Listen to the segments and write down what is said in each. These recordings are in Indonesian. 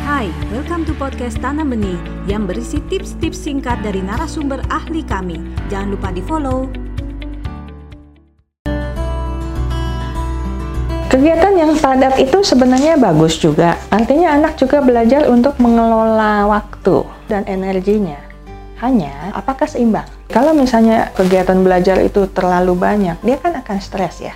Hai, welcome to podcast Tanam Benih yang berisi tips-tips singkat dari narasumber ahli kami. Jangan lupa di-follow. Kegiatan yang padat itu sebenarnya bagus juga. Artinya anak juga belajar untuk mengelola waktu dan energinya. Hanya apakah seimbang? Kalau misalnya kegiatan belajar itu terlalu banyak, dia kan akan stres ya.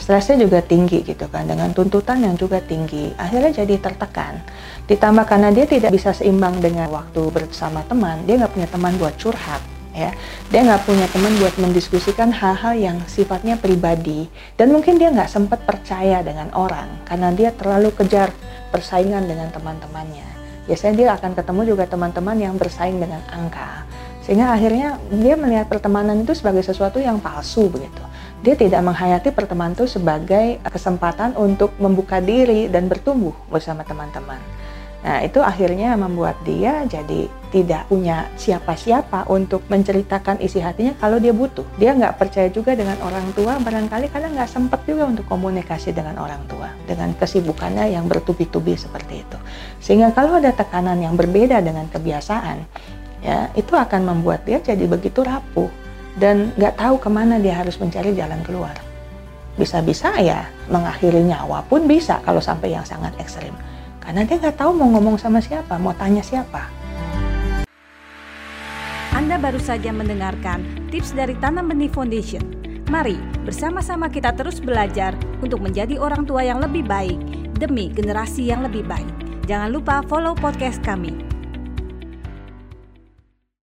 Stresnya juga tinggi gitu kan, dengan tuntutan yang juga tinggi. Akhirnya jadi tertekan. Ditambah karena dia tidak bisa seimbang dengan waktu bersama teman, dia nggak punya teman buat curhat ya. Dia nggak punya teman buat mendiskusikan hal-hal yang sifatnya pribadi. Dan mungkin dia nggak sempat percaya dengan orang karena dia terlalu kejar persaingan dengan teman-temannya. Biasanya dia akan ketemu juga teman-teman yang bersaing dengan angka. Sehingga akhirnya dia melihat pertemanan itu sebagai sesuatu yang palsu begitu dia tidak menghayati pertemanan itu sebagai kesempatan untuk membuka diri dan bertumbuh bersama teman-teman Nah, itu akhirnya membuat dia jadi tidak punya siapa-siapa untuk menceritakan isi hatinya kalau dia butuh. Dia nggak percaya juga dengan orang tua, barangkali karena nggak sempat juga untuk komunikasi dengan orang tua, dengan kesibukannya yang bertubi-tubi seperti itu. Sehingga kalau ada tekanan yang berbeda dengan kebiasaan, ya itu akan membuat dia jadi begitu rapuh dan nggak tahu ke mana dia harus mencari jalan keluar. Bisa-bisa ya mengakhiri nyawa pun bisa kalau sampai yang sangat ekstrim karena dia nggak tahu mau ngomong sama siapa, mau tanya siapa. Anda baru saja mendengarkan tips dari Tanam Benih Foundation. Mari bersama-sama kita terus belajar untuk menjadi orang tua yang lebih baik demi generasi yang lebih baik. Jangan lupa follow podcast kami.